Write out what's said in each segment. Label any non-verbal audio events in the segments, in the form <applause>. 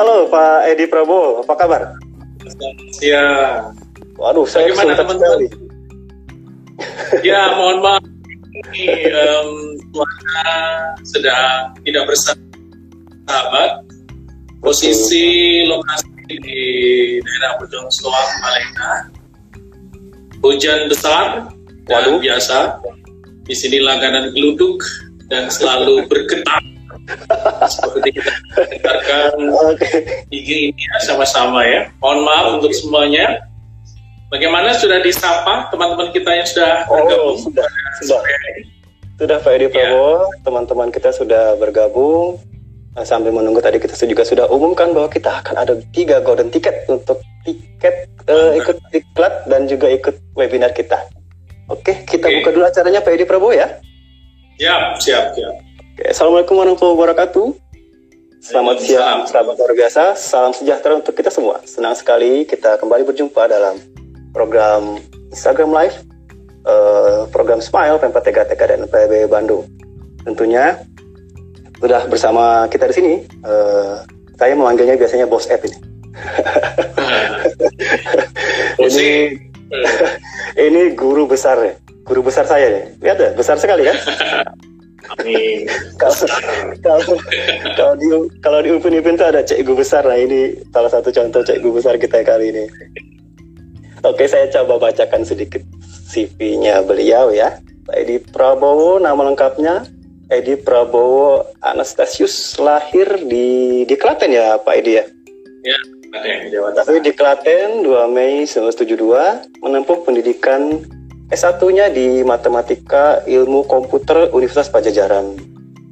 Halo Pak Edi Prabowo, apa kabar? Siang. Waduh, saya Bagaimana teman-teman? sekali. Ya, mohon maaf. Ini em, cuaca sedang tidak bersahabat. Posisi lokasi di daerah Bojong Soang, Malena. Hujan besar dan Waduh. biasa. Di sini langganan geluduk dan selalu bergetar. Seperti kita Oke, IG ini ya sama-sama ya. Mohon maaf untuk semuanya. Bagaimana sudah disapa teman-teman kita yang sudah Oh, bergabung sudah, sudah. sudah Pak Edi Ya. Prabowo, teman-teman kita sudah bergabung. Nah, sambil menunggu tadi kita juga sudah umumkan bahwa kita akan ada tiga golden ticket untuk tiket eh, ikut diklat dan juga ikut webinar kita. Oke, kita Oke. buka dulu acaranya Pak Edi Prabowo ya. Siap, siap, siap. Assalamualaikum warahmatullahi wabarakatuh. Selamat siang, sahabat luar biasa. Salam sejahtera untuk kita semua. Senang sekali kita kembali berjumpa dalam program Instagram Live, eh, program Smile, Pempat TK dan PB Bandung. Tentunya sudah bersama kita di sini. eh, saya memanggilnya biasanya Bos App ini. <laughs> Musik. <laughs> Ini guru besar ya, guru besar saya ya. Lihat ya, besar sekali kan? <laughs> Amin. kalau kalau kalau di kalau di Upin Ipin tuh ada cikgu besar nah ini salah satu contoh cikgu besar kita kali ini. Oke saya coba bacakan sedikit CV-nya beliau ya. Pak Edi Prabowo nama lengkapnya. Edi Prabowo Anastasius lahir di di Klaten ya Pak Edi ya? Ya, yang Jawa tapi di Klaten 2 Mei 1972 menempuh pendidikan S1-nya di Matematika Ilmu Komputer Universitas Pajajaran.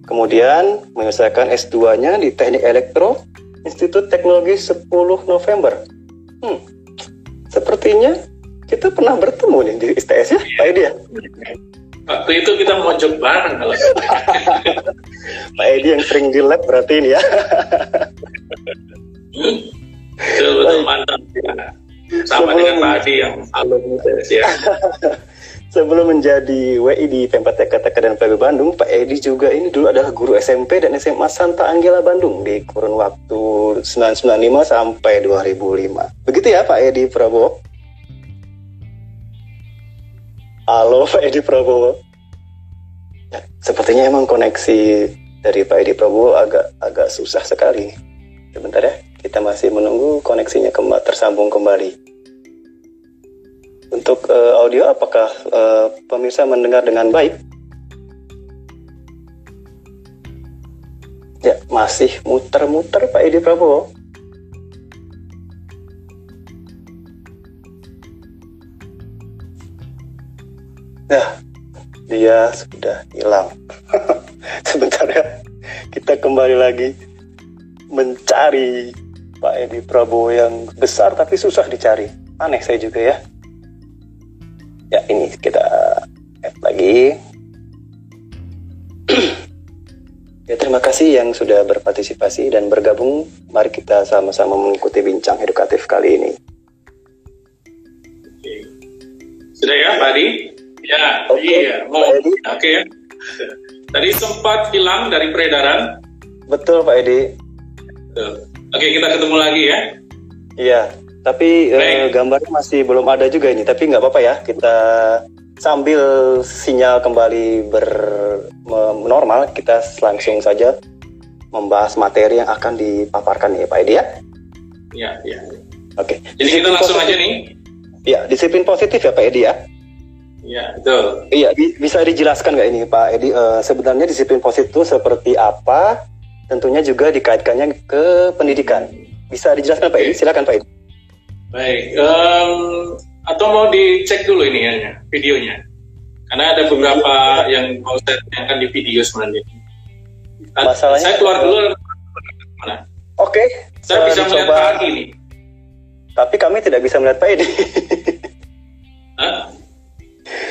Kemudian menyelesaikan S2-nya di Teknik Elektro Institut Teknologi 10 November. Hmm, sepertinya kita pernah bertemu nih di ISTS ya, Pak Edi ya? Waktu itu kita mojok bareng kalau <laughs> Pak Edi yang sering di lab berarti ini ya. betul betul mantap. Sama Sebelum- dengan Pak Adi yang alumni ya. <laughs> Sebelum menjadi WI di Pempat TK dan PB Bandung, Pak Edi juga ini dulu adalah guru SMP dan SMA Santa Anggela Bandung di kurun waktu 1995 sampai 2005. Begitu ya Pak Edi Prabowo? Halo Pak Edi Prabowo. Ya, sepertinya emang koneksi dari Pak Edi Prabowo agak agak susah sekali. Sebentar ya, kita masih menunggu koneksinya kembali tersambung kembali. Untuk eh, audio, apakah eh, pemirsa mendengar dengan baik? Ya, masih muter-muter Pak Edi Prabowo. Nah, dia sudah hilang. <laughs> Sebentar ya, kita kembali lagi mencari Pak Edi Prabowo yang besar tapi susah dicari. Aneh saya juga ya. Ya ini kita add lagi. <clears throat> ya terima kasih yang sudah berpartisipasi dan bergabung. Mari kita sama-sama mengikuti bincang edukatif kali ini. Oke. Sudah ya Pak Adi? Ya, Oke, iya. Mau, Edi. oke. Tadi sempat hilang dari peredaran. Betul Pak Edi. Oke, kita ketemu lagi ya. Iya. Tapi eh, Baik. gambarnya masih belum ada juga ini. Tapi nggak apa-apa ya. Kita sambil sinyal kembali ber normal, kita langsung saja membahas materi yang akan dipaparkan ya Pak Edi ya. Ya, ya. Oke. Jadi kita langsung aja nih. Iya, disiplin positif ya Pak Edi ya. Ya, betul. Iya, bi- bisa dijelaskan nggak ini Pak Edi? eh, sebenarnya disiplin positif itu seperti apa? Tentunya juga dikaitkannya ke pendidikan. Bisa dijelaskan Pak Edi? Silakan Pak Edi. Baik. em, atau mau dicek dulu ini ya, videonya. Karena ada beberapa yang mau saya tanyakan di video sebenarnya. Ah, Masalahnya- saya keluar dulu. Mana? Oke. Saya eh, bisa melihat dicoba. Pak Adi nih. Tapi kami tidak bisa melihat Pak Edi. Hah?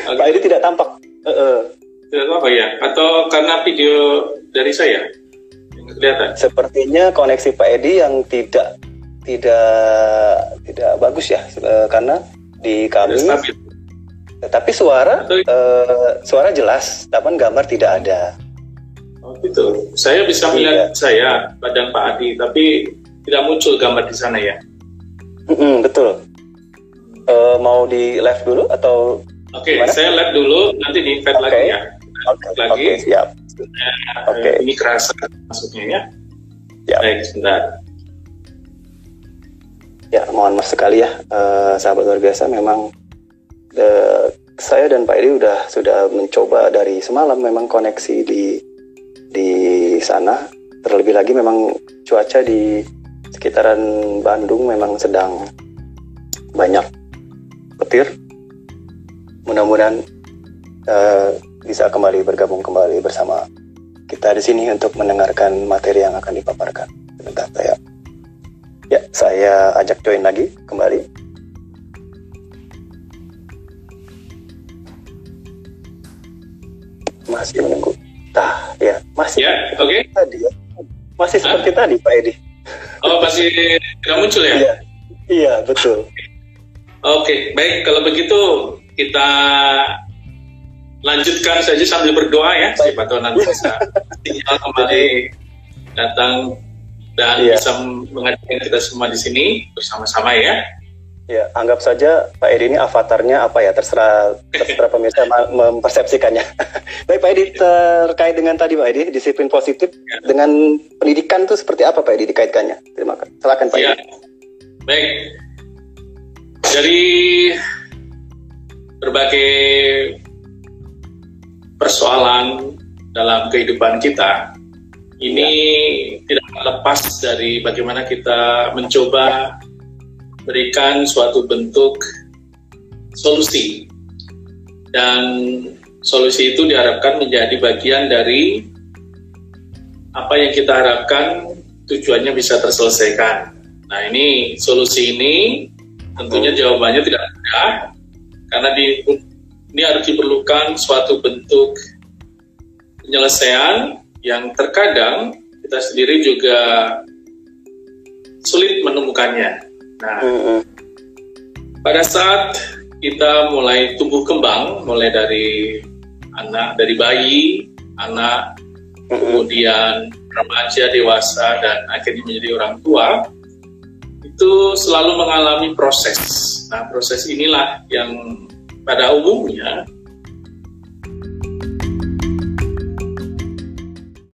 Oke. Pak Edi tidak tampak. Eh, eh. Tidak apa ya? Atau karena video dari saya yang kelihatan? Sepertinya koneksi Pak Edi yang tidak tidak tidak bagus ya, eh, karena di kami. Tapi suara eh, suara jelas, tapi gambar tidak ada. Oh, gitu. Saya bisa Iya. melihat saya badan Pak Adi, tapi tidak muncul gambar di sana ya. Mm-mm, betul. Uh, mau di live dulu atau? Oke, okay, saya live dulu, nanti di invite okay. lagi ya. Oke, okay. lagi. Okay, siap. Nah, Oke. Okay. Ini kerasa maksudnya ya. Ya. Baik, sebentar. Mohon maaf sekali ya, uh, sahabat luar biasa. Memang uh, saya dan Pak Edi udah sudah mencoba dari semalam memang koneksi di di sana. Terlebih lagi memang cuaca di sekitaran Bandung memang sedang banyak petir. Mudah-mudahan uh, bisa kembali bergabung kembali bersama kita di sini untuk mendengarkan materi yang akan dipaparkan. Sebentar saya. Ya, saya ajak join lagi kembali. Masih menunggu. Tah, ya, masih. Ya, oke. Okay. Tadi ya. Masih seperti tadi, Pak Edi. Oh, masih tidak muncul ya? Iya, iya betul. Oke, baik. Kalau begitu kita lanjutkan saja sambil berdoa ya. Siapa tahu nanti bisa <laughs> sinyal kembali datang dan iya. bisa menghadirkan kita semua di sini bersama-sama ya. Ya, anggap saja Pak Edi ini avatarnya apa ya, terserah terserah pemirsa mempersepsikannya. <laughs> Baik Pak Edi, terkait dengan tadi Pak Edi, disiplin positif ya. dengan pendidikan itu seperti apa Pak Edi dikaitkannya? Terima kasih. Silakan Pak ya. Edi. Baik. Dari berbagai persoalan dalam kehidupan kita, ini ya. tidak lepas dari bagaimana kita mencoba berikan suatu bentuk solusi dan solusi itu diharapkan menjadi bagian dari apa yang kita harapkan tujuannya bisa terselesaikan. Nah ini solusi ini tentunya jawabannya tidak mudah karena di, ini harus diperlukan suatu bentuk penyelesaian yang terkadang kita sendiri juga sulit menemukannya. Nah, mm-hmm. pada saat kita mulai tumbuh kembang, mulai dari anak, dari bayi, anak, mm-hmm. kemudian remaja, dewasa, dan akhirnya menjadi orang tua, itu selalu mengalami proses. Nah, proses inilah yang pada umumnya